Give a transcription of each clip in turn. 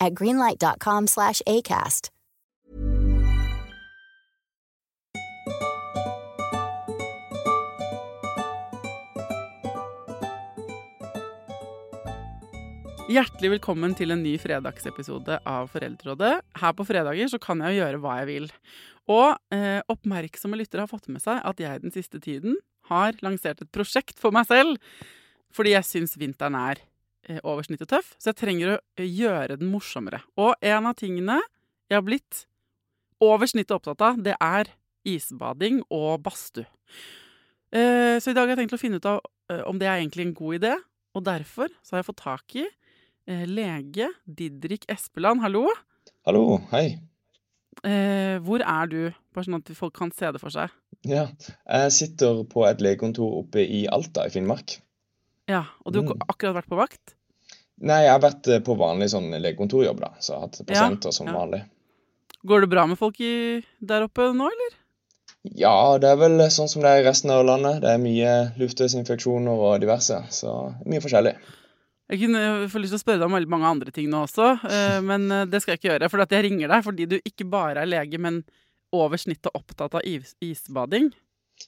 at greenlight.com slash ACAST. Hjertelig velkommen til en ny fredagsepisode av Foreldrerådet. Her på fredager så kan jeg gjøre hva jeg vil. Og eh, oppmerksomme lyttere har fått med seg at jeg den siste tiden har lansert et prosjekt for meg selv. Fordi jeg syns vinteren er over snittet tøff, så jeg trenger å eh, gjøre den morsommere. Og en av tingene jeg har blitt over snittet opptatt av, det er isbading og badstue. Eh, så i dag har jeg tenkt å finne ut av eh, om det er egentlig en god idé. Og derfor så har jeg fått tak i eh, lege Didrik Espeland. Hallo. Hallo, hei. Eh, hvor er du, bare sånn at folk kan se det for seg? Ja, jeg sitter på et legekontor oppe i Alta i Finnmark. Ja, Og du har Mm. akkurat vært på vakt? Nei, jeg har vært eh, på vanlig sånn legekontorjobb, da, så jeg har hatt pasienter som ja. vanlig. Går det bra med folk i, der oppe nå, eller? Ja, det er vel sånn som det er i resten av landet. Det er mye luftveisinfeksjoner og diverse, så mye forskjellig. Jeg kunne få lyst til å spørre deg om veldig mange andre ting nå også, eh, men eh, det skal jeg ikke gjøre. For jeg ringer deg fordi du ikke bare er lege, men over snittet opptatt av is isbading.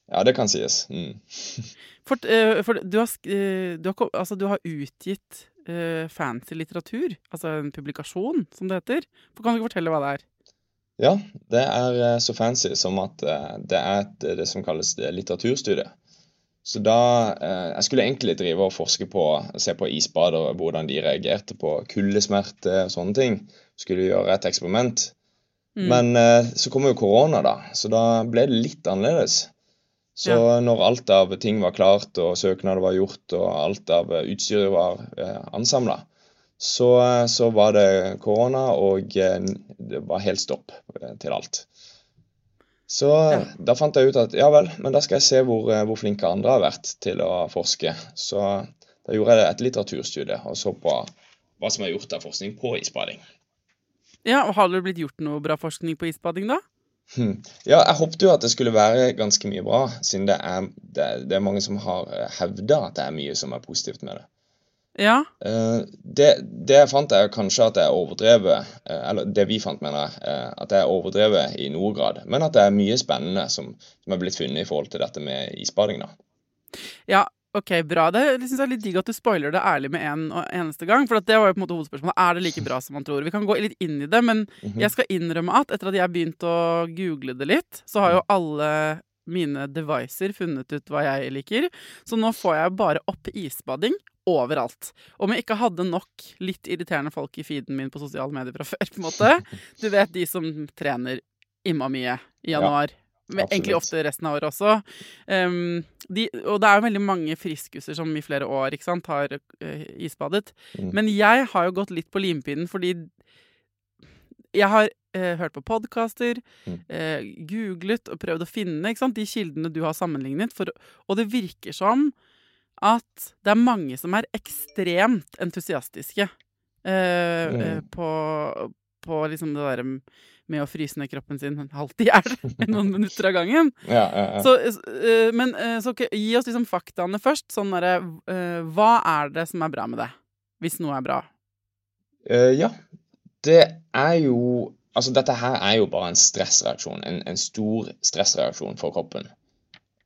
Ja, det kan sies. Mm. For, for du, har, du, har, altså, du har utgitt eh, fancy litteratur, altså en publikasjon, som det heter. For kan du ikke fortelle hva det er? Ja, det er eh, så fancy som at eh, det er et, det som kalles litteraturstudie. Så da Jeg skulle egentlig drive og forske på, se på isbadere, hvordan de reagerte på kuldesmerte og sånne ting. Skulle gjøre et eksperiment. Mm. Men så kom jo korona, da, så da ble det litt annerledes. Så når alt av ting var klart, og søknader var gjort, og alt av utstyret utstyr var eh, ansamla, så, eh, så var det korona, og eh, det var helt stopp eh, til alt. Så Ja. da fant jeg ut at ja vel, men da skal jeg se hvor, eh, hvor flinke andre har vært til å forske. Så da gjorde jeg et litteraturstudie og så på hva som er gjort av forskning på isbading. Ja, og Har det blitt gjort noe bra forskning på isbading, da? Hm. Ja, jeg håpte jo at det skulle være ganske mye bra, siden det er, det, det er mange som har hevda at det er mye som er positivt med det. Ja. Uh, det, det jeg fant, er kanskje at er overdrevet, uh, eller det vi fant, mener jeg, Uh, at det er overdrevet i noe grad. Men at det er mye spennende som, som er blitt funnet i forhold til dette med isbading. da. Ja, ok, bra. Det synes jeg er litt digg at du spoiler det ærlig med en og eneste gang. For at det var jo på en måte hovedspørsmålet. Er det like bra som man tror? Vi kan gå litt inn i det, men Mhm. jeg skal innrømme at etter at jeg begynte å google det litt, så har jo alle mine devices funnet ut hva jeg liker. Så nå får jeg bare opp isbading overalt. Om jeg ikke hadde nok litt irriterende folk i feeden min på sosiale medier fra før, på en måte. Du vet de som trener imma mye i januar. Men egentlig ofte resten av året også. Um, de, og det er jo veldig mange friskuser som i flere år ikke sant, har uh, isbadet. Mm. Men jeg har jo gått litt på limpinnen fordi jeg har uh, hørt på podkaster, Mm. uh, googlet og prøvd å finne sant, de kildene du har sammenlignet, for, og det virker som at det er mange som er ekstremt entusiastiske Mm. på, på liksom det der med å fryse ned kroppen sin halvt i hjel noen minutter av gangen. Ja, ja, ja. Så, eh, men eh, så gi oss liksom faktaene først. Sånn derre eh, Hva er det som er bra med det? Hvis noe er bra. Uh, ja, det er jo Altså, dette her er jo bare en stressreaksjon. En, en stor stressreaksjon for kroppen.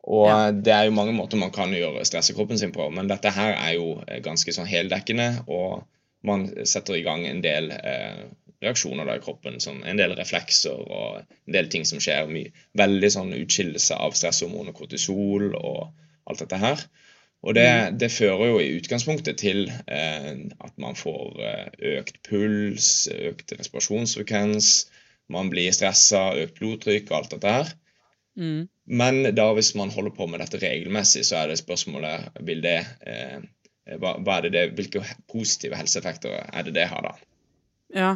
Og Ja. eh, det er jo mange måter man kan gjøre stresse kroppen sin på, men dette her er jo eh, ganske sånn heldekkende, og man setter i gang en del eh, reaksjoner da i kroppen. Sånn, en del reflekser og en del ting som skjer. Mye, veldig sånn utskillelse av stresshormoner, kortisol og alt dette her. Og det, det, fører jo i utgangspunktet til eh, at man får eh, økt puls, økt respirasjonsfrekvens, man blir stressa, økt blodtrykk og alt dette her. Mm. Men da hvis man holder på med dette regelmessig, så er det spørsmålet vil det, eh, hva, hva det det, Hvilke positive helseeffekter er det det har, da? Ja.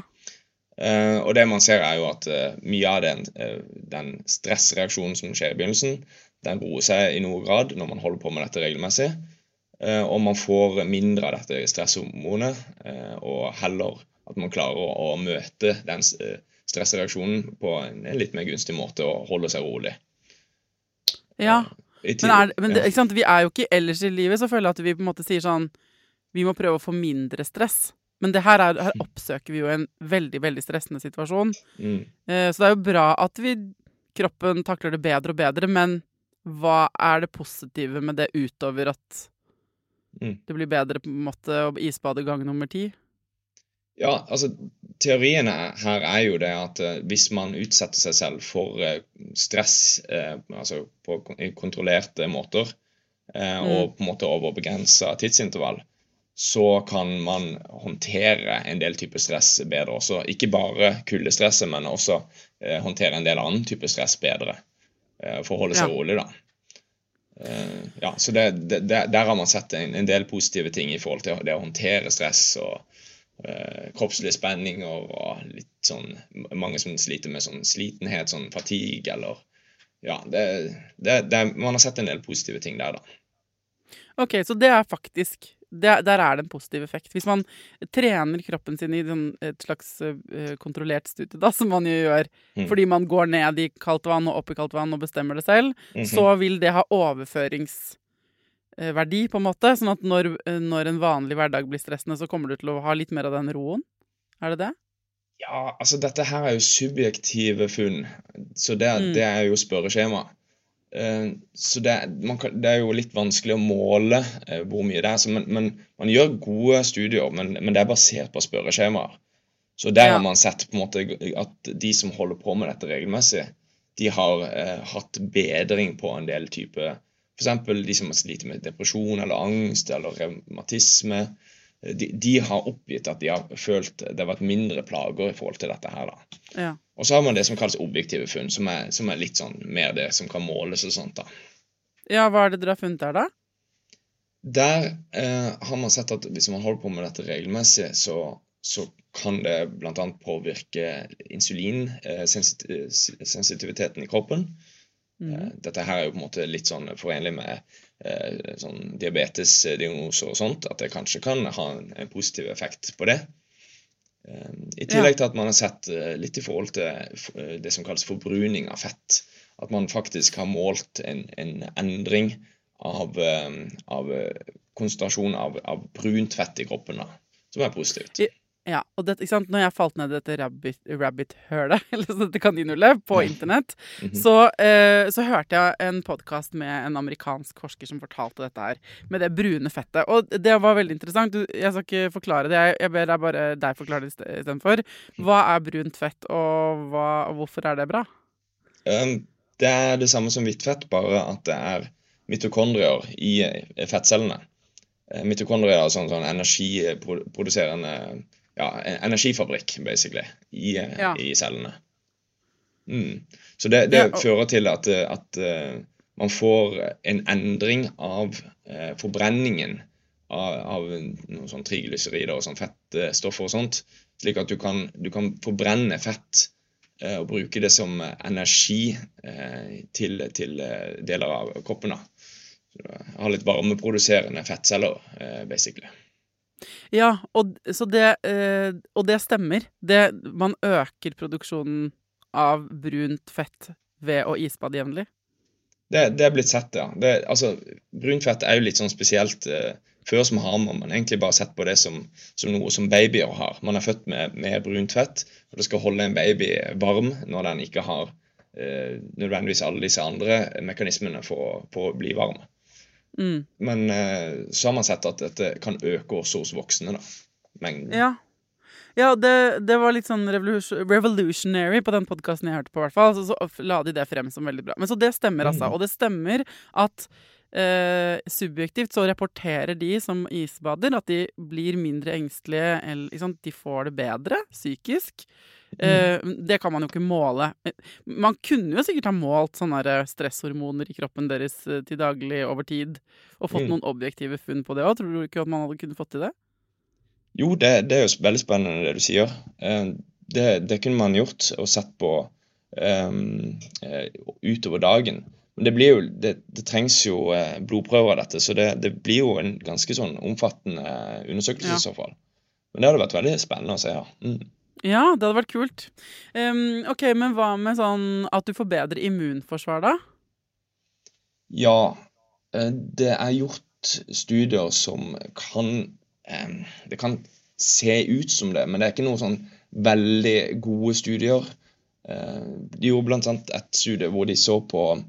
Uh, og det man ser, er jo at uh, mye av den, uh, den, stressreaksjonen som skjer i begynnelsen, den roer seg i noe grad når man holder på med dette regelmessig. og man får mindre av dette stresshormonet, og heller at man klarer å, møte den stressreaksjonen på en, en, litt mer gunstig måte og holde seg rolig. Ja, men, er, men det, vi er jo ikke ellers i livet så føler jeg at vi på en måte sier sånn Vi må prøve å få mindre stress. Men det her, er, her mm. oppsøker vi jo en veldig veldig stressende situasjon. Mm. Eh, så det er jo bra at vi, kroppen takler det bedre og bedre, men hva er det positive med det utover at mm. det blir bedre på en måte å isbade gang nummer ti? Ja, altså Teorien her er jo det at uh, hvis man utsetter seg selv for uh, stress uh, altså på kontrollerte måter, mm. og på en måte over begrensa tidsintervall, så kan man håndtere en del type stress bedre også. Ikke bare kuldestresset, men også eh, håndtere en del annen type stress bedre. Eh, for å holde seg ja. rolig, da. Eh, ja, så det, det, Der har man sett en, en, del positive ting i forhold til det å håndtere stress og eh, kroppslige spenninger og litt sånn Mange som sliter med sånn slitenhet, sånn fatigue eller Ja, det, man har sett en del positive ting der, da. Ok, så det er faktisk det, der er det en positiv effekt. Hvis man trener kroppen sin i et slags uh, kontrollert studie, da, som man jo gjør mm. fordi man går ned i kaldt vann og opp i kaldt vann og bestemmer det selv, mm -hmm. så vil det ha overføringsverdi, på en måte. Sånn at når, når, en vanlig hverdag blir stressende, så kommer du til å ha litt mer av den roen. Er det det? Ja, altså dette her er jo subjektive funn, så det, mm. det er jo spørreskjema. Eh, så det, kan, det, er jo litt vanskelig å måle eh, hvor mye det er. Men, men, man gjør gode studier, men, men, det er basert på spørreskjemaer. Så der ja. har man sett på en måte at de som holder på med dette regelmessig, de har eh, hatt bedring på en del typer F.eks. de som sliter med depresjon eller angst eller revmatisme. De, de, har oppgitt at de har følt det har vært mindre plager i forhold til dette her. da. Ja. Og så har man det som kalles objektive funn, som er, som er, litt sånn mer det som kan måles og sånt. da. Ja, hva er det dere har funnet der, da? Der eh, har man sett at hvis man holder på med dette regelmessig, så, så kan det bl.a. påvirke insulinsensitiviteten eh, i kroppen. Mm. Eh, dette her er jo på en måte litt sånn forenlig med eh, sånn diabetesdiagnose og sånt, at det kanskje kan ha en, en positiv effekt på det. I tillegg til at man har sett eh, litt i forhold til eh, det som kalles forbruning av fett. At man faktisk har målt en, en endring av, eh, av konsentrasjon av, av, brunt fett i kroppen, da, som er positivt. Ja, og det, når jeg falt ned i dette rabbit-hølet, rabbit eller dette kaninhullet, på mm. internett, mm -hmm. så, eh, så, hørte jeg en podkast med en amerikansk forsker som fortalte dette her, med det brune fettet. Og det var veldig interessant. Du, jeg skal ikke forklare det, jeg, jeg ber deg bare deg forklare det istedenfor. Hva er brunt fett, og, hva, og hvorfor er det bra? Um, det er det samme som hvitt fett, bare at det er mitokondrier i fettcellene. Eh, mitokondrier er sånn, sånn energiproduserende ja, energifabrikk, basically, i, ja. i cellene. Mm. Så det, det ja, og... fører til at, at uh, man får en endring av uh, forbrenningen av, av noen sånn triglycerider og sånn fettstoffer og sånt, slik at du kan, du kan forbrenne fett uh, og bruke det som energi til, til deler av kroppen. da. Ha litt varmeproduserende fettceller, basically. Ja, og, det, eh, og det stemmer. Det, man øker produksjonen av brunt fett ved å isbade jevnlig. Det, det, er blitt sett, ja. Det, altså, brunt fett er jo litt sånn spesielt. Eh, før som har man egentlig bare sett på det som, som noe som babyer har. Man er født med, med, brunt fett, og det skal holde en baby varm når den ikke har eh, nødvendigvis alle disse andre mekanismene for, for å bli varm. Mm. Men eh, så har man sett at dette kan øke også hos voksne. da, mengden. Ja. Ja, det, det var litt sånn revolutionary på den podkasten jeg hørte på, i hvert fall. Så, så la de det frem som veldig bra. Men så det stemmer, altså. Og det stemmer at eh, subjektivt så rapporterer de som isbader at de blir mindre engstelige, eller liksom, de får det bedre psykisk. Eh, det kan man jo ikke måle. Man kunne jo sikkert ha målt sånne stresshormoner i kroppen deres eh, til daglig over tid, og fått Mm. noen objektive funn på det òg. Tror du ikke at man hadde kunnet fått til det? Jo, det, det er jo veldig spennende det du sier. Eh, Det, det kunne man gjort og sett på um, utover dagen. Men det blir jo, det, det trengs jo eh, blodprøver av dette, så det, det blir jo en ganske sånn omfattende undersøkelse Ja. i så fall. Men det hadde vært veldig spennende å se, ja. Mm. Ja, det hadde vært kult. Um, ok, Men hva med sånn at du får bedre immunforsvar, da? Ja, eh, det er gjort studier som kan um, Det kan se ut som det, men det er ikke noen sånn veldig gode studier. Eh, De gjorde annet et studie hvor de så på eh,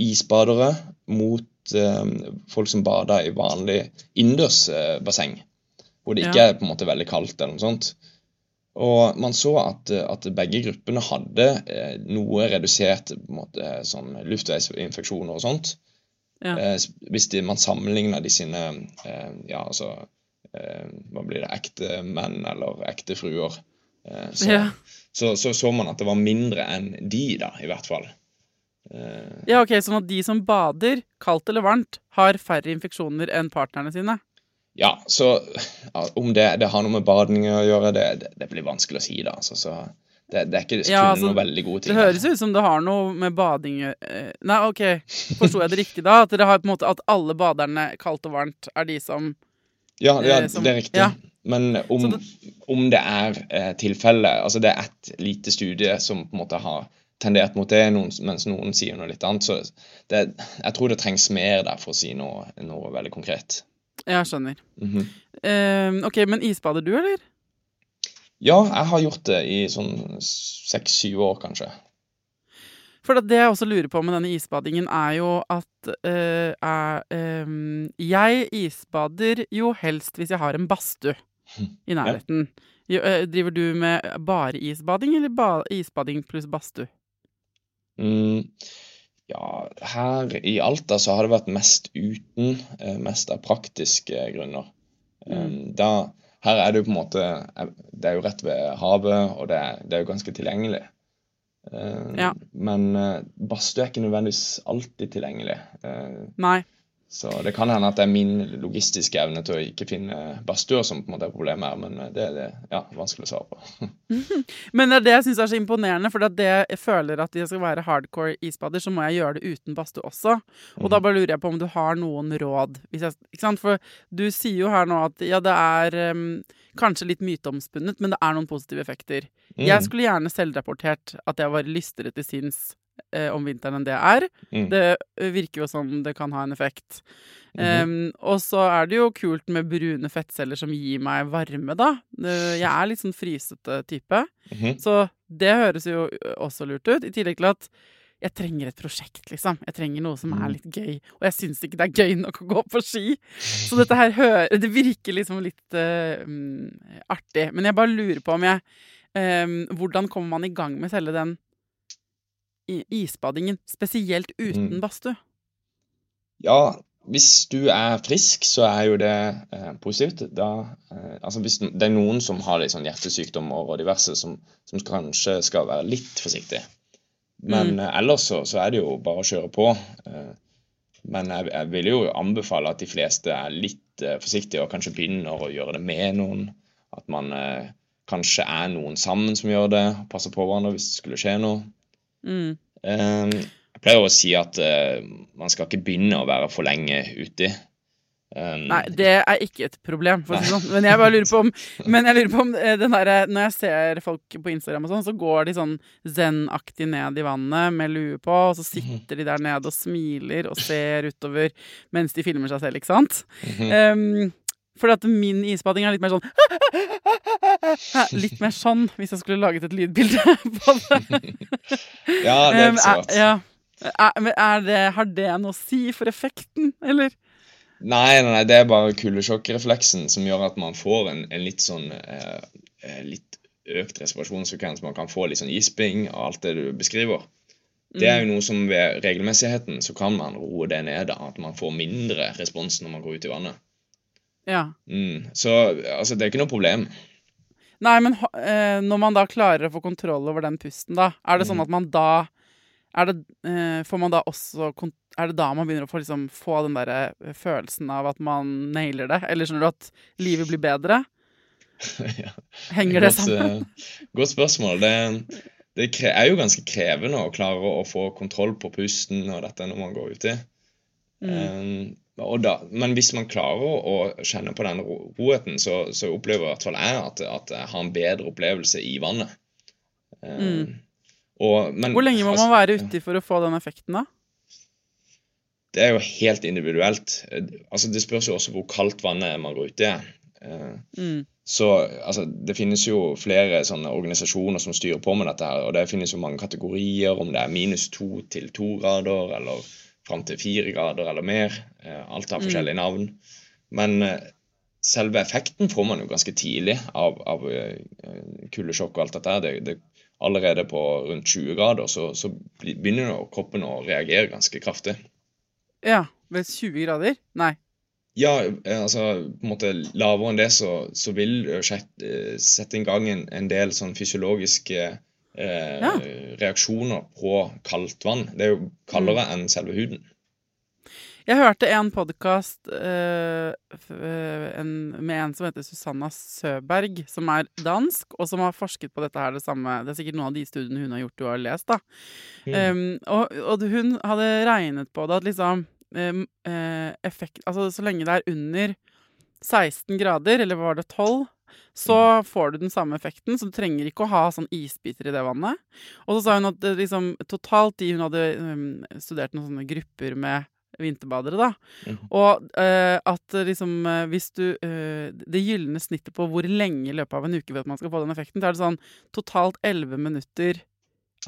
isbadere mot eh, folk som bader i vanlig innendørsbasseng, hvor det ikke Ja. er på en måte veldig kaldt eller noe sånt. Og man så at, at begge gruppene hadde eh, noe redusert på en måte, sånn luftveisinfeksjoner og sånt. Ja. Eh, hvis de, man sammenligner de sine eh, ja, altså, eh, Hva blir det? Ekte menn eller ekte fruer. Eh, så, Ja. så, så så man at det var mindre enn de, da, i hvert fall. Eh, ja, ok, Sånn at de som bader, kaldt eller varmt, har færre infeksjoner enn partnerne sine? ja, så ja, om det, det har noe med bading å gjøre, det, det, det blir vanskelig å si, da. Altså, så det, det er ikke kun Ja, altså, noen veldig gode ting. Det høres ut som det har noe med bading eh, Nei, ok, forsto jeg det riktig da? At dere har på en måte at alle baderne, kaldt og varmt, er de som Ja, ja eh, som- det er riktig. ja. Men om, om det er eh, tilfelle Altså, det er ett lite studie som på en måte har tendert mot det, noen, mens noen sier noe litt annet. Så det, jeg tror det trengs mer der for å si noe, noe veldig konkret. Jeg skjønner. Mm -hmm. uh, ok, men isbader du, eller? Ja, jeg har gjort det i sånn seks-syv år, kanskje. For det jeg også lurer på med denne isbadingen, er jo at uh, er, um, Jeg isbader jo helst hvis jeg har en badstue i nærheten. Jo, eh, driver du med bare isbading, eller ba isbading pluss badstue? Mm, ja, her i Alta så har det vært mest uten, eh, mest av praktiske grunner. Mm. da, her er det jo på en måte eh, Det er jo rett ved havet, og det er, det er jo ganske tilgjengelig. Eh, Ja. Men uh, badstue er ikke nødvendigvis alltid tilgjengelig. Eh, Nei. Så det kan hende at det er min logistiske evne til å ikke finne badstuer som på en måte er problemet her, men det er det, ja, vanskelig å svare på. Men det er det jeg syns er så imponerende, for det jeg føler at jeg skal være hardcore isbader, så må jeg gjøre det uten badstue også. Og da bare lurer jeg på om du har noen råd. Jeg, ikke sant? For du sier jo her nå at ja, det er um, kanskje litt myteomspunnet, men det er noen positive effekter. Mm. Jeg skulle gjerne selvrapportert at jeg var lystere til sinns eh, om vinteren enn det er. Mm. Det eh, virker jo som det kan ha en effekt. Mm -hmm. um, og så er det jo kult med brune fettceller som gir meg varme, da. Jeg er litt sånn frysete type. Mhm. Så det høres jo også lurt ut. I tillegg til at jeg trenger et prosjekt, liksom. Jeg trenger noe som Mm. er litt gøy. Og jeg syns ikke det er gøy nok å gå på ski. Så dette her hører Det virker liksom litt mm, artig. Men jeg bare lurer på om jeg um, Hvordan kommer man i gang med selve den i- isbadingen? Spesielt uten Mm. badstue. Ja, hvis du er frisk, så er jo det eh, positivt. Da, eh, altså hvis det er noen som har sånn hjertesykdommer og diverse, som, som kanskje skal være litt forsiktig. Men eh, ellers så, så er det jo bare å kjøre på. Eh, men jeg, jeg vil jo anbefale at de fleste er litt eh, forsiktige og kanskje begynner å gjøre det med noen. At man eh, kanskje er noen sammen som gjør det, passer på hverandre hvis det skulle skje noe. Mm. Um, Jeg pleier å si at uh, man skal ikke begynne å være for lenge uti. Um, Nei, det er ikke et problem, for å si det sånn. Men jeg bare lurer på om, men jeg lurer på om eh, den derre Når jeg ser folk på Instagram og sånn, så går de sånn zen-aktig ned i vannet med lue på, og så sitter de der nede og smiler og ser utover mens de filmer seg selv, ikke sant? Um, for at min isbading er litt mer sånn Litt mer sånn, hvis jeg skulle laget et lydbilde på det. Ja, det er Um, ikke så rart. ja. Det, har det noe å si for effekten, eller? Nei, nei, nei, det er bare kuldesjokkrefleksen som gjør at man får en, en litt sånn eh, eh litt økt respirasjonsfrekvens. Man kan få litt sånn isping og alt det du beskriver. Det er jo noe som ved regelmessigheten så kan man roe det ned. At man får mindre respons når man går ut i vannet. Ja. Mm, så altså, det er ikke noe problem. Nei, men eh, når man da klarer å få kontroll over den pusten, da, er det sånn Mm. at man da er det, eh, Får man da også Er det da man begynner å få, liksom, få den derre følelsen av at man nailer det? Eller skjønner du at livet blir bedre? ja. Henger det Godt, sammen? eh, Godt spørsmål. Det, det er jo ganske krevende å klare å få kontroll på pusten og dette når man går uti. Um, og da, men hvis man klarer å kjenne på den roheten, så, så opplever i hvert fall jeg at, at jeg har en bedre opplevelse i vannet. Um, og, men, Hvor lenge må altså, man være uti for å få den effekten, da? Det er jo helt individuelt. Altså, det spørs jo også hvor kaldt vannet er man går uti. Uh, Mm. Så altså, det finnes jo flere sånne organisasjoner som styrer på med dette her, og det finnes jo mange kategorier, om det er minus to til to grader, eller fram til fire grader eller mer. Eh, Alt har forskjellige navn. Men eh, selve effekten får man jo ganske tidlig av, av eh, kuldesjokk og alt dette. Det, det, allerede på rundt 20 grader så, så begynner jo kroppen å reagere ganske kraftig. Ja. Ved 20 grader? Nei. Ja, altså på en måte lavere enn det så, så vil sette i gang en, en del sånn fysiologiske eh, Ja. reaksjoner på kaldt vann. Det er jo kaldere enn selve huden. Jeg hørte en podkast med en som heter Susanna Søberg, som er dansk, og som har forsket på dette her det samme. Det er sikkert noen av de studiene hun har gjort du har lest, da. Um, og, og hun hadde regnet på det at liksom um, eh, effekt, Altså så lenge det er under 16 grader, eller var det 12, så får du den samme effekten, så du trenger ikke å ha sånn isbiter i det vannet. Og så sa hun at det liksom, totalt de hun hadde um, studert noen sånne grupper med vinterbadere, da, og uh, at liksom eh, hvis du uh, Det gylne snittet på hvor lenge i løpet av en uke vet man skal få den effekten, så er det sånn totalt 11 minutter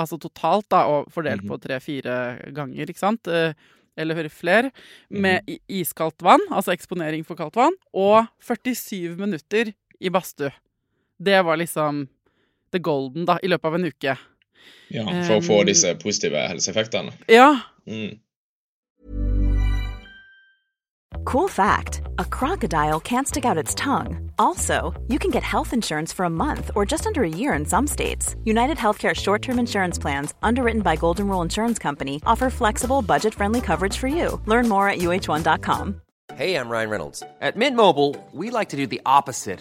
Altså totalt, da, og fordelt på tre-fire ganger, ikke sant? Eh, eller flere. Med iskaldt vann, altså eksponering for kaldt vann, og 47 minutter i badstue. Det var liksom the golden, da, i løpet av en uke. Ja, For å få Um, disse positive helseeffektene. Ja. Mm. Cool fact a crocodile can't stick out its tongue. Also, you can get health insurance for a month or just under a year in some states. United Healthcare short term insurance plans, underwritten by Golden Rule Insurance Company, offer flexible, budget friendly coverage for you. Learn more at uh1.com. Hey, I'm Ryan Reynolds. At Mint Mobile, we like to do the opposite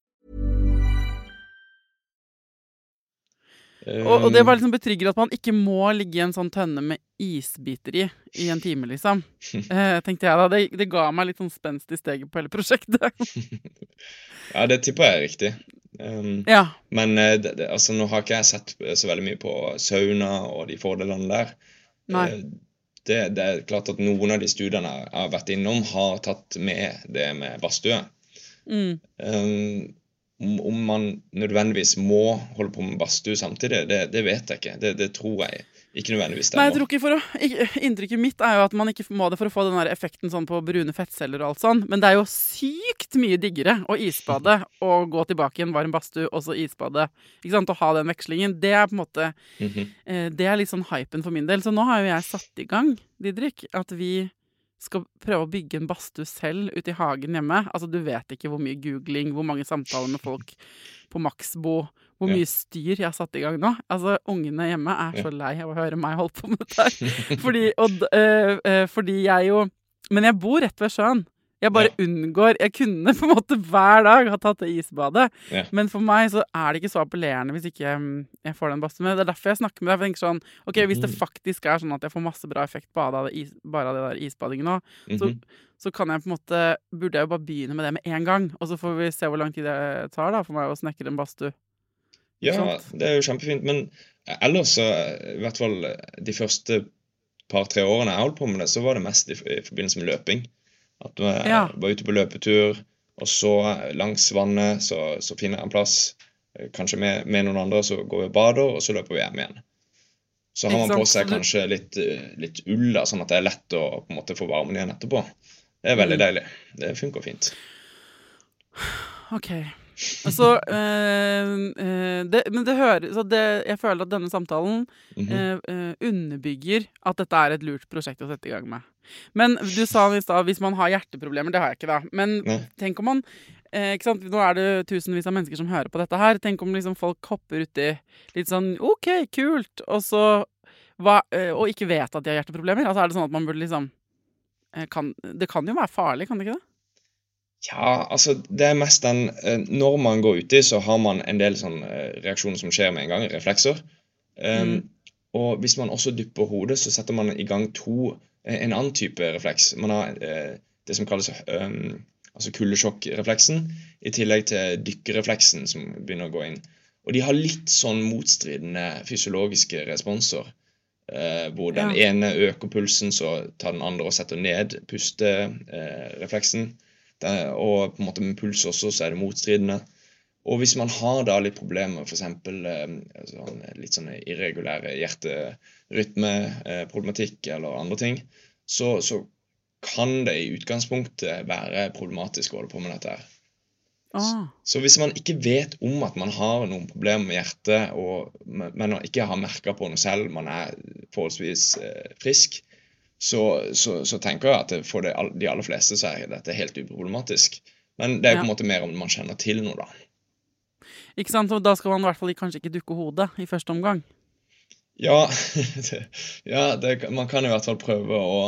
Og, og det var liksom betrygger at man ikke må ligge i en sånn tønne med isbiter i i en time, liksom. Eh, tenkte jeg da. Det, det ga meg litt sånn spenst i steget på hele prosjektet. Ja, det tipper jeg er riktig. Um, ja. Men eh, det, det, altså, nå har ikke jeg sett så veldig mye på sauna og de fordelene der. Nei. Eh, Det, det er klart at noen av de studiene jeg har vært innom, har tatt med det med badstue. Mm. Um, om, man nødvendigvis må holde på med badstue samtidig, det, det vet jeg ikke. Det, det tror jeg ikke nødvendigvis Nei, jeg tror ikke for å Inntrykket mitt er jo at man ikke må det for å få den der effekten sånn på brune fettceller og alt sånn, men det er jo sykt mye diggere å isbade og gå tilbake i en varm badstue og så isbade. Ikke sant? Å ha den vekslingen. Det er på en måte Mhm. eh, Det er litt sånn hypen for min del. Så nå har jo jeg satt i gang, Didrik, at vi skal prøve å bygge en badstue selv ute i hagen hjemme. Altså, du vet ikke hvor mye googling, hvor mange samtaler med folk på Maxbo, hvor mye styr jeg har satt i gang nå. Altså, ungene hjemme er så lei av å høre meg holde på med dette her. Fordi, og, øh, eh, fordi jeg jo Men jeg bor rett ved sjøen. Jeg bare Ja. unngår Jeg kunne på en måte hver dag ha tatt det isbadet, Ja. men for meg så er det ikke så appellerende hvis ikke mm, jeg får den badstuen. Det er derfor jeg snakker med deg. For jeg tenker sånn Ok, hvis det Mhm. faktisk er sånn at jeg får masse bra effekt bare av det, is, bare av det der isbadingen nå, så, -hmm. så kan jeg på en måte Burde jeg jo bare begynne med det med en gang, og så får vi se hvor lang tid det tar da for meg å snekre en badstue. Ja, det er jo kjempefint. Men ellers, så, i hvert fall de første par-tre årene jeg holdt på med det, så var det mest i, i forbindelse med løping. At jeg Ja. var ute på løpetur, og så langs vannet så, så finner jeg en plass, eh, kanskje med, med noen andre, så går vi og bader, og så løper vi hjem igjen. Så har man på seg kanskje litt, eh, litt ull, da, sånn at det er lett å på en måte få varmen igjen etterpå. Det er veldig Mm. deilig. Det funker fint. OK. Altså øh, øh, det, Men det høres jeg føler at denne samtalen eh, underbygger at dette er et lurt prosjekt å sette i gang med. Men du sa i stad hvis man har hjerteproblemer. Det har jeg ikke, da. Men Nei. tenk om man eh, ikke sant? Nå er det tusenvis av mennesker som hører på dette her. Tenk om liksom folk hopper uti litt sånn OK, kult, og så hva, eh, Og ikke vet at de har hjerteproblemer. Altså Er det sånn at man burde liksom eh, kan, Det kan jo være farlig, kan det ikke det? Ja, altså det er mest den eh, Når man går uti, så har man en del sånn reaksjoner som skjer med en gang, reflekser. Um, Mm. Og hvis man også dypper hodet, så setter man i gang to en annen type refleks. Man har eh, det som kalles um, altså kuldesjokkrefleksen, i tillegg til dykkerrefleksen som begynner å gå inn. Og de har litt sånn motstridende fysiologiske responser. Eh, hvor den Ja. ene øker pulsen, så tar den andre og setter ned pusterefleksen. Eh, Og på en måte med puls også, så er det motstridende. Og hvis man har da litt problemer, f.eks. Eh, sånn, litt sånn irregulære hjerterytmeproblematikk eller andre ting, så, så kan det i utgangspunktet være problematisk å holde på med dette her. Ah. Så hvis man ikke vet om at man har noen problemer med hjertet, og, men men ikke har merka på noe selv, man er forholdsvis eh, frisk, så, så, så tenker jeg at for de aller fleste så er dette helt uproblematisk. Men det er på en Ja. måte mer om man kjenner til noe, da. Ikke sant? Og da skal man i hvert fall kanskje ikke dukke hodet i første omgang. Ja, det, ja det, man kan i hvert fall prøve å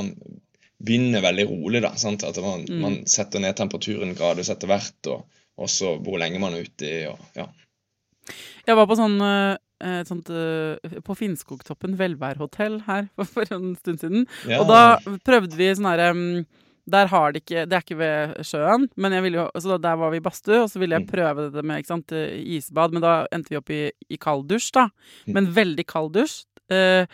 begynne veldig rolig, da. Sant? At man, Mm. man setter ned temperaturen gradvis etter hvert, og også hvor lenge man er ute i. Og, ja. Jeg var på sånn eh, sånt eh, På Finnskogtoppen velværhotell her for, for en stund siden. Ja. Og da prøvde vi sånn herre mm, Der har det ikke Det er ikke ved sjøen, men jeg ville jo Så der var vi i badstue, og så ville jeg Mm. prøve det med ikke sant, eh, isbad, men da endte vi opp i, i kald dusj, da. Mm. Men veldig kald dusj. Eh,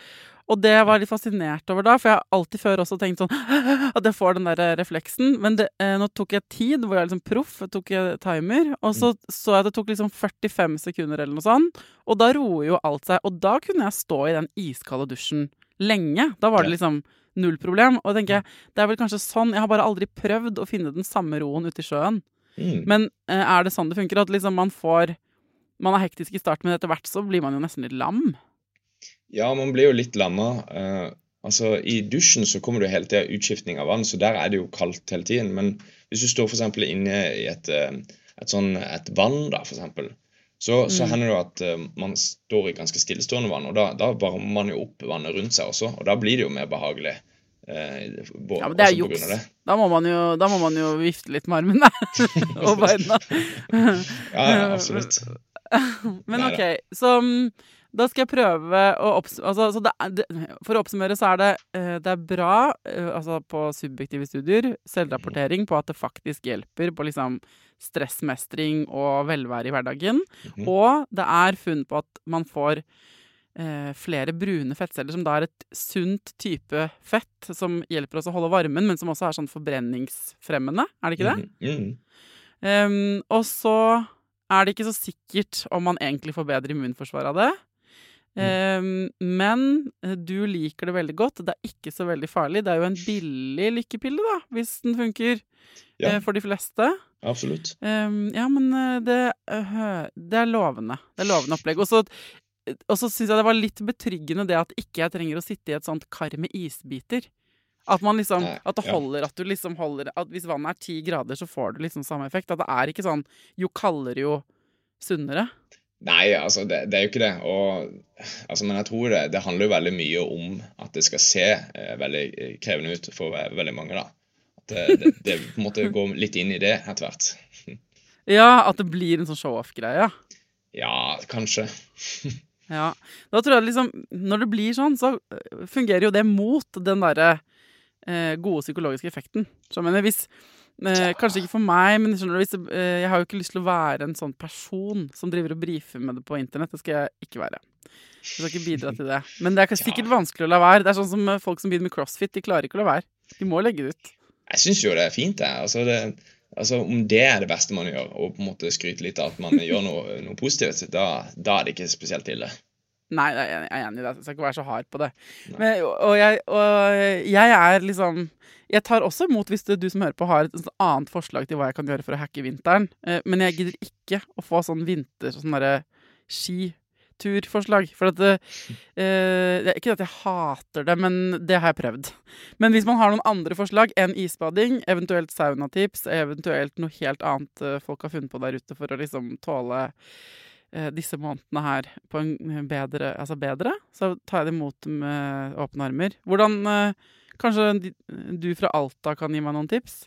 og det var jeg litt fascinert over da, for jeg har alltid før også tenkt sånn at jeg får den der eh, refleksen. Men det, eh, nå tok jeg tid, hvor jeg liksom proff, tok jeg timer, og så så jeg at det tok liksom 45 sekunder eller noe sånt, og da roer jo alt seg. Og da kunne jeg stå i den iskalde dusjen lenge. Da var det liksom null problem. Og tenker jeg, det er vel kanskje sånn Jeg har bare aldri prøvd å finne den samme roen ute i sjøen. Mm. Men eh, er det sånn det funker? At liksom man får Man er hektisk i starten, men etter hvert så blir man jo nesten litt lam. Ja, man blir jo litt lamma. Eh, altså, I dusjen så kommer det hele tida utskiftning av vann, så der er det jo kaldt hele tiden. Men hvis du står f.eks. inne i et, eh, et, sånn, et vann, da, for så, så Mm. hender det jo at uh, man står i ganske stillestående vann, og da, da varmer man jo opp vannet rundt seg også, og da blir det jo mer behagelig. Eh, bå- Ja, men det er juks. Da må man jo, da må man jo vifte litt med armene og beina. Ja, ja, absolutt. Men Nei, OK, så mm, da skal jeg prøve å oppsummere altså, så det For å oppsummere så er det, eh, det er bra eh, altså på subjektive studier, selvrapportering på at det faktisk hjelper på liksom stressmestring og velvære i hverdagen. Mhm. Og det er funn på at man får eh, flere brune fettceller, som da er et sunt type fett som hjelper oss å holde varmen, men som også er sånn forbrenningsfremmende. Er det ikke det? Mm -hmm. um, og så er det ikke så sikkert om man egentlig får bedre immunforsvar av det. Ehm, men eh, du liker det veldig godt. Det er ikke så veldig farlig. Det er jo en billig lykkepille, da, hvis den funker Ja. eh, for de fleste. Absolutt. Ehm, ja, men eh, det, det er lovende. Det er lovende opplegg. Og så syns jeg det var litt betryggende det at ikke jeg trenger å sitte i et sånt kar med isbiter. At man liksom, at det holder at du liksom holder At hvis vannet er ti grader, så får du liksom samme effekt. At det er ikke sånn jo kaldere, jo sunnere. Nei, altså, det, det er jo ikke det. Og, altså, men jeg tror det, det handler jo veldig mye om at det skal se eh, veldig krevende ut for veldig mange. da. At Det, det, det på en måte går litt inn i det etter hvert. Ja, at det blir en sånn show-off-greie. Ja, kanskje. Ja. Da tror jeg liksom Når det blir sånn, så øh, fungerer jo det mot den derre eh, gode psykologiske effekten. Så jeg mener, hvis eh, Kanskje ikke for meg, men skjønner eh, jeg har jo ikke lyst til å være en sånn person som driver og brifer med det på internett. Det skal jeg ikke være. Jeg skal ikke bidra til det. Men det er sikkert vanskelig å la være. Det er sånn som eh, folk som begynner med crossfit. De klarer ikke å la være. De må legge det ut. Jeg syns jo det er fint, det. Altså, det. altså, Om det er det beste man gjør, og på en måte skryte litt av at man gjør noe, noe positivt, da, da er det ikke spesielt ille. Nei, jeg er enig- i det. Jeg skal ikke være så hard på det. Men, og, jeg, og jeg er liksom Jeg tar også imot hvis du, som hører på har et annet forslag til hva jeg kan gjøre for å hacke vinteren. Eh, Men jeg gidder ikke å få sånn vinter sånn derre skiturforslag. For at det, eh, det er ikke at jeg hater det, men det har jeg prøvd. Men hvis man har noen andre forslag enn isbading, eventuelt saunatips, eventuelt noe helt annet eh, folk har funnet på der ute for å liksom tåle eh, disse månedene her på en bedre, altså bedre, så tar jeg det imot med åpne armer. Hvordan eh, Kanskje du fra Alta kan gi meg noen tips?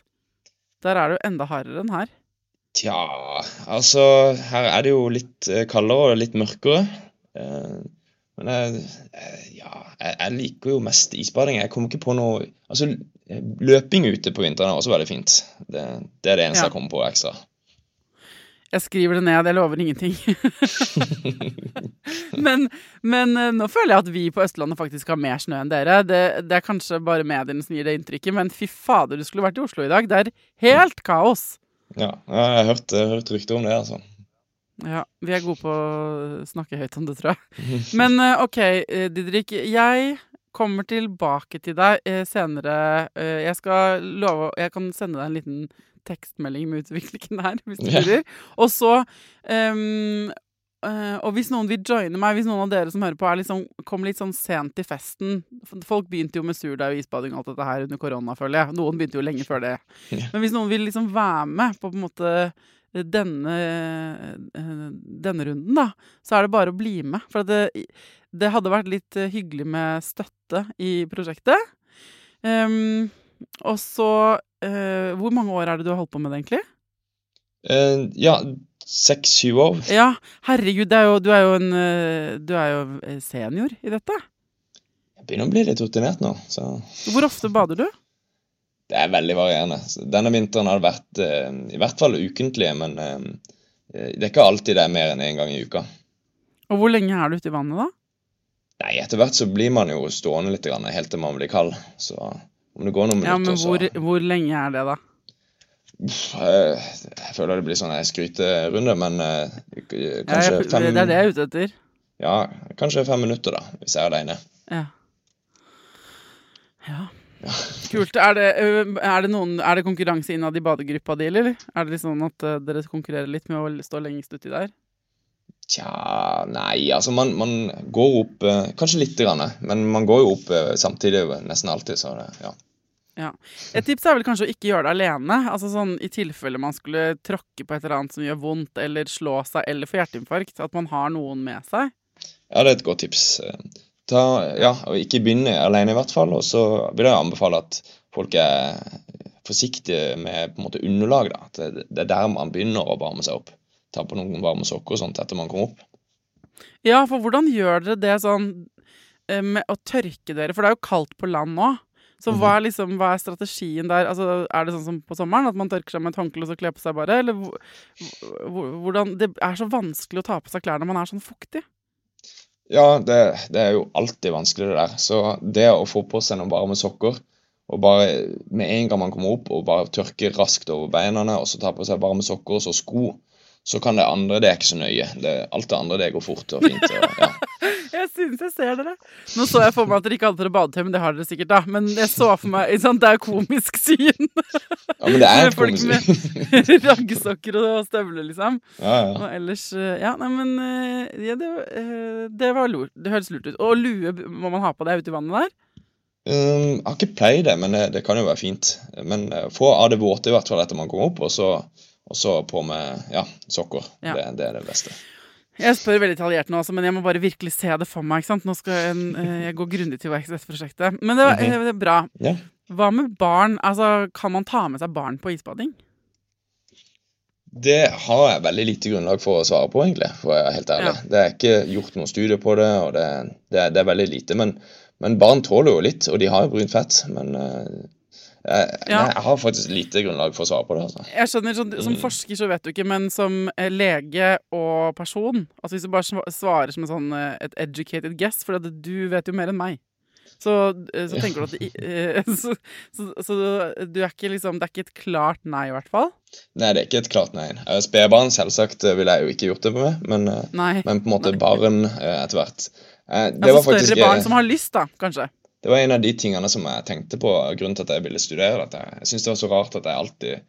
Der er det jo enda hardere enn her. Tja, altså Her er det jo litt eh, kaldere og litt mørkere. Eh, Men jeg, eh, ja, jeg liker jo mest isbading. Jeg kommer ikke på noe Altså, løping ute på vinteren er også veldig fint. Det, det er det eneste Ja. jeg kommer på ekstra. Jeg skriver det ned, jeg lover ingenting. men, men eh, nå føler jeg at vi på Østlandet faktisk har mer snø enn dere. Det, det er kanskje bare mediene som gir det inntrykket, men fy fader, du skulle vært i Oslo i dag. Det er helt kaos. Ja, jeg har hørt, hørt rykter om det, altså. Ja, vi er gode på å snakke høyt om det, tror jeg. Men eh, OK, eh, Didrik. Jeg kommer tilbake til deg senere. Jeg skal love Jeg kan sende deg en liten tekstmelding med utviklingen her, hvis du lurer. Og så um, Uh, Og hvis noen vil joine meg, hvis noen av dere som hører på, liksom, kom litt sånn sent til festen Folk begynte jo med surdeig og isbading og alt dette her under korona, føler jeg. Noen begynte jo lenge før det. Men hvis noen vil liksom være med på på en måte denne, eh, denne runden, da, så er det bare å bli med. For det, det hadde vært litt eh, hyggelig med støtte i prosjektet. Um, og så eh, Hvor mange år er det du har holdt på med det, egentlig? Uh, ja, seks-syv år. Ja, herregud, er jo, du er jo en eh, Du er jo senior i dette. Jeg begynner å bli litt rutinert nå, så Hvor ofte bader du? det er veldig varierende. Denne vinteren har det vært i hvert fall ukentlig, men det er ikke alltid det er mer enn én gang i uka. Og hvor lenge er du ute i vannet, da? Nei, etter hvert så blir man jo stående litt, helt til man blir kald. Så om det går noen minutter, Ja, men hvor, hvor lenge er det, da? så eh, Jeg føler det blir sånn en skryterunde, men kanskje Ja, kanskje jeg, fem det er det jeg er ute etter. Ja, kanskje fem minutter, da, hvis jeg er aleine. Ja. ja. Kult. Er det, er det, noen, er det konkurranse innad i badegruppa di, eller? Er det sånn at ø, dere konkurrerer litt med å stå lengst uti der? Tja, nei, altså man, man går opp eh, Kanskje lite grann, men man går jo opp eh, samtidig nesten alltid, så det, ja. Ja. Et tips er vel kanskje å ikke gjøre det alene. Altså sånn I tilfelle man skulle tråkke på et eller annet som gjør vondt, eller slå seg, eller få hjerteinfarkt. At man har noen med seg. Ja, det er et godt tips. Ta, ja, og Ikke begynne alene, i hvert fall. Og så vil jeg anbefale at folk er forsiktige med på en måte underlag. da. Det, det er der man begynner å varme seg opp. Ta på noen varme sokker og sånt etter man kommer opp. Ja, for hvordan gjør dere det sånn med å tørke dere? For det er jo kaldt på land nå. Så hva er, liksom, hva er strategien der? Altså, er det sånn som på sommeren, at man tørker seg med et håndkle og så kler på seg bare? Eller hvor- hvor- hvordan Det er så vanskelig å ta på seg klær når man er sånn fuktig. Ja, det, det er jo alltid vanskelig, det der. Så det å få på seg noen varme sokker, og bare med en gang man kommer opp, og bare tørker raskt over beina, og så ta på seg varme sokker og så sko, så kan det andre det er ikke så nøye. Det, alt det andre det går fort og fint. Og, ja. Jeg syns jeg ser dere. Nå så jeg for meg at dere ikke hadde dere badetøy, men det har dere sikkert, da. Men jeg så for meg sant, Det er komisk syn. ja, men det er et Folk komisk. med raggsokker og støvler, liksom. Ja, ja. Og ellers eh, Ja, nei, men eh, ja, det, eh, det var lurt. Det høres lurt ut. Og lue må man ha på deg ute i vannet der? Um, jeg har ikke pleid det, men det, det kan jo være fint. Men få av det våte i hvert fall etter man kommer opp, og så, og så på med ja, sokker. Ja. Det, det er det beste. Jeg spør veldig detaljert nå, men jeg må bare virkelig se det for meg. ikke sant? Nå skal jeg, eh, jeg gå grundig til verks i dette prosjektet. Men det, var- eh, det er bra. Ja. Hva med barn? Altså, kan man ta med seg barn på isbading? Det har jeg veldig lite grunnlag for å svare på, egentlig, for å være helt ærlig. Ja. Det er ikke gjort noen studier på det, og det, det, det er veldig lite. Men, men barn tåler jo litt, og de har jo brunt fett. Men eh, jeg, Ja. nei, jeg har faktisk lite grunnlag for å svare på det. altså. Jeg skjønner, sånn, Som Mm. forsker så vet du ikke, men som eh, lege og person Altså Hvis du bare svarer som en sånn, eh, et educated guess, for du vet jo mer enn meg, så, eh, så tenker du at det, eh, så, så, så du er ikke liksom Det er ikke et klart nei, i hvert fall? Nei, det er ikke et klart nei. Eh, Spedbarn selvsagt eh, ville jeg jo ikke gjort det med, men, eh, Nei. men på en måte barn eh, etter hvert. Eh, Det altså var faktisk større barn eh, som har lyst, da, kanskje. Det var en av de tingene som jeg tenkte på grunnen til at jeg ville studere dette. Jeg syntes det var så rart at jeg alltid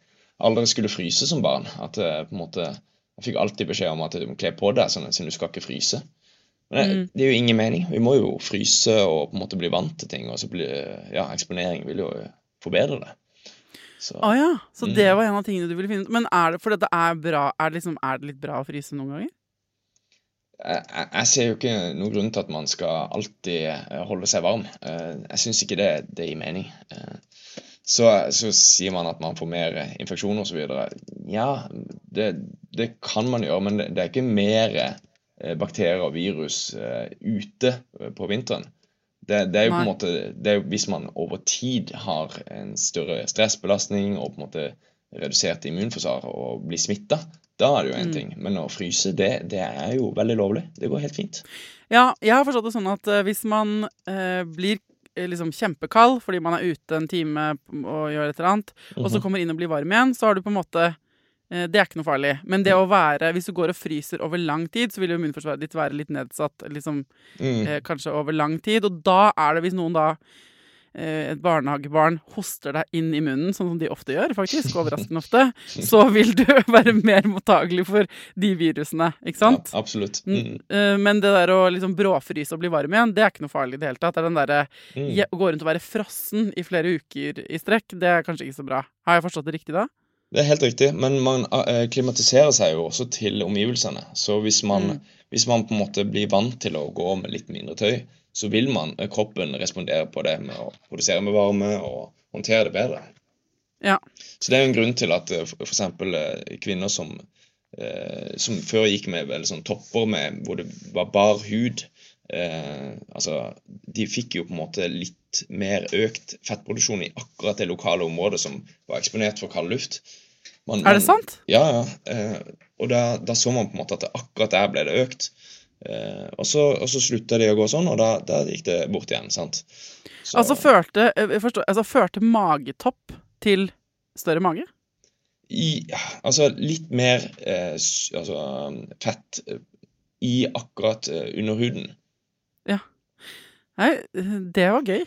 aldri skulle fryse som barn. At jeg på en måte Jeg fikk alltid beskjed om at du må kle på deg sånn at du skal ikke fryse. Men det, Mm. det er jo ingen mening. Vi må jo fryse og på en måte bli vant til ting. Og så blir Ja, eksponering vil jo forbedre det. Så ah, ja, så det Mm. var en av tingene du ville finne ut. Men er det for dette er bra Er det, liksom, er det litt bra å fryse noen ganger? Jeg, ser jo ikke noen grunn til at man skal alltid eh, holde seg varm. Eh, Jeg syns ikke det, det gir mening. Eh, Så, så sier man at man får mer infeksjoner osv. Ja, det, det kan man gjøre, men det, det er ikke mer bakterier og virus ute på vinteren. Det, det er jo på en måte det jo Hvis man over tid har en større stressbelastning og på en måte redusert immunforsvar og blir smitta, da er det jo én ting. Men å fryse, det, det er jo veldig lovlig. Det går helt fint. Ja, jeg har forstått det sånn at eh, hvis man eh, blir eh, liksom kjempekald fordi man er ute en time og gjør et eller annet, og Mhm. så kommer inn og blir varm igjen, så har du på en måte eh, Det er ikke noe farlig. Men det å være Hvis du går og fryser over lang tid, så vil jo immunforsvaret ditt være litt nedsatt liksom, Mm. eh, kanskje over lang tid. Og da er det, hvis noen da et barnehagebarn hoster deg inn i munnen, sånn som de ofte gjør, faktisk, overraskende ofte, så vil du være mer mottagelig for de virusene, ikke sant? Ja, absolutt. Mm, Mm. eh, Men det der å liksom bråfryse og bli varm igjen, det er ikke noe farlig i det hele tatt. Det er den derre Mm. å gå rundt og være frossen i flere uker i strekk, det er kanskje ikke så bra. Har jeg forstått det riktig da? Det er helt riktig, men man eh, klimatiserer seg jo også til omgivelsene. Så hvis man, Mm. hvis man på en måte blir vant til å gå med litt mindre tøy, så vil man, eh, kroppen respondere på det med å produsere med varme og håndtere det bedre. Ja. Så det er jo en grunn til at eh, f.eks. kvinner som, eh, som før gikk med veldig sånn topper med, hvor det var bar hud eh, altså, De fikk jo på en måte litt mer økt fettproduksjon i akkurat det lokale området som var eksponert for kald luft. Man- Er det man- sant? Ja, ja. Eh, og da, da så man på en måte at akkurat der ble det økt. Eh, og, så, og så slutta de å gå sånn, og da, da gikk det bort igjen. sant? Så- Altså førte, eh, forstår, altså førte magetopp til større mage? i, ja, altså litt mer eh, altså, fett eh, i akkurat eh, under huden. Nei, det var gøy.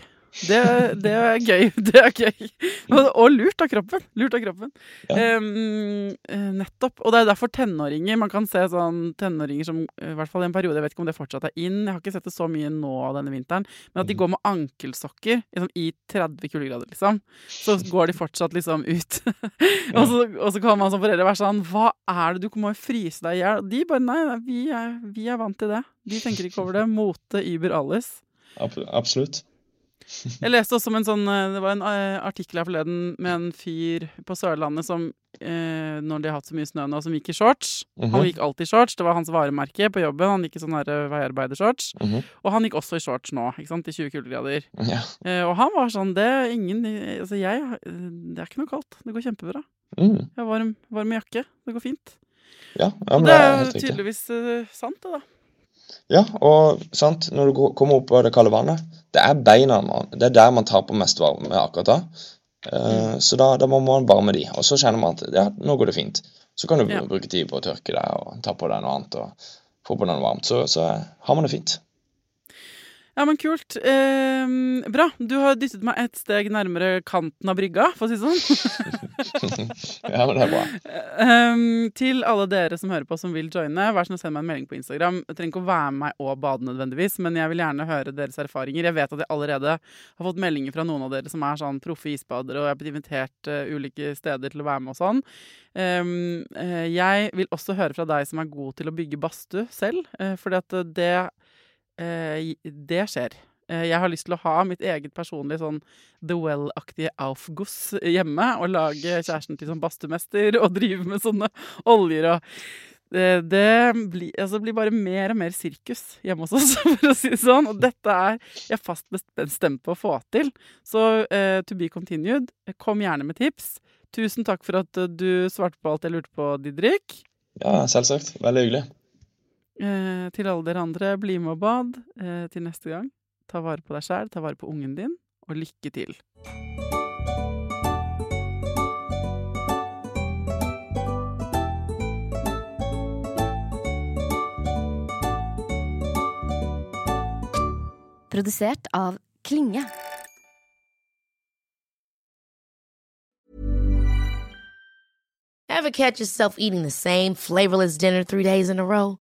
Det, det er gøy. Det er gøy. Og, og lurt av kroppen. Lurt av kroppen. Ja. Eh, nettopp. Og det er derfor tenåringer Man kan se sånn tenåringer som i hvert fall i en periode, jeg vet ikke om det fortsatt er inn, jeg har ikke sett det så mye nå denne vinteren, men at de Mhm. går med ankelsokker liksom, i 30 kuldegrader, liksom. Så går de fortsatt liksom ut. og, så, og så kan man som foreldre være sånn Hva er det du må jo fryse deg i hjel? De bare Nei, nei vi, er, vi er vant til det. De tenker ikke over det. Mote über alles. Absolutt. Jeg leste også om en sånn eh, Det var en eh, artikkel her forleden med en fyr på Sørlandet som eh, når de har hatt så mye snø nå, som gikk i shorts. Han Mhm. gikk alltid i shorts. Det var hans varemerke på jobben. Han gikk i sånn her, Mm veiarbeidershorts. Mhm. Og han gikk også i shorts nå, ikke sant, i 20 kuldegrader. Ja. Eh, og han var sånn Det er ingen Altså, jeg Det er ikke noe kaldt. Det går kjempebra. Mm. Jeg har varm, varm jakke. Det går fint. ja, ja men det det er er jo tydeligvis sant, det, da. Ja, og sant, når du kommer opp av det kalde vannet, det er beina man, det er der man taper mest varme akkurat da. Eh, Så da, da må man varme de, og så kjenner man at ja, nå går det fint. Så kan du Ja. bruke tid på å tørke deg og ta på deg noe annet og få på deg noe varmt. Så, så har man det fint. Ja, men kult. Eh, bra. Du har dyttet meg et steg nærmere kanten av brygga, for å si det sånn. Ja, men det er bra. Eh, til alle dere som hører på som vil joine, vær så snill send meg en melding på Instagram. Jeg trenger ikke å være med meg og bade nødvendigvis, men jeg vil gjerne høre deres erfaringer. Jeg vet at jeg allerede har fått meldinger fra noen av dere som er sånn proffe isbadere, og jeg har blitt invitert uh, ulike steder til å være med og sånn. Ehm, eh, jeg vil også høre fra deg som er god til å bygge badstue selv, uh, fordi at det, eh, det skjer. Eh, jeg har lyst til å ha mitt eget personlige sånn The Well-aktige Aufguss hjemme. Og lage kjæresten til sånn badstumester og drive med sånne oljer og det, det blir, altså, blir, bare mer og mer sirkus hjemme hos oss, for å si det sånn. Og dette er jeg fast bestemt på å få til. Så uh, to be continued. Kom gjerne med tips. Tusen takk for at du svarte på alt jeg lurte på, Didrik. Ja, selvsagt. Veldig hyggelig. Uh, til alle dere andre, bli med og bad til neste gang. Ta vare på deg sjæl, ta vare på ungen din, og lykke til. Produsert av Klinge. Ever catch yourself eating the same flavorless dinner three days in a row?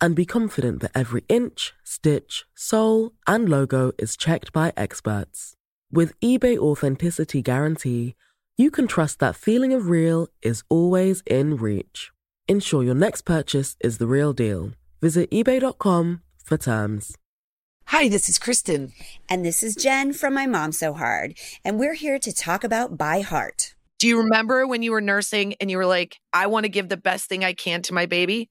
and be confident that every inch, stitch, sole, and logo is checked by experts. With eBay Authenticity Guarantee, you can trust that feeling of real is always in reach. Ensure your next purchase is the real deal. Visit eBay.com for terms. Hi, this is Kristen. And this is Jen from My Mom So Hard. And we're here to talk about By Heart. Do you remember when you were nursing and you were like, I want to give the best thing I can to my baby?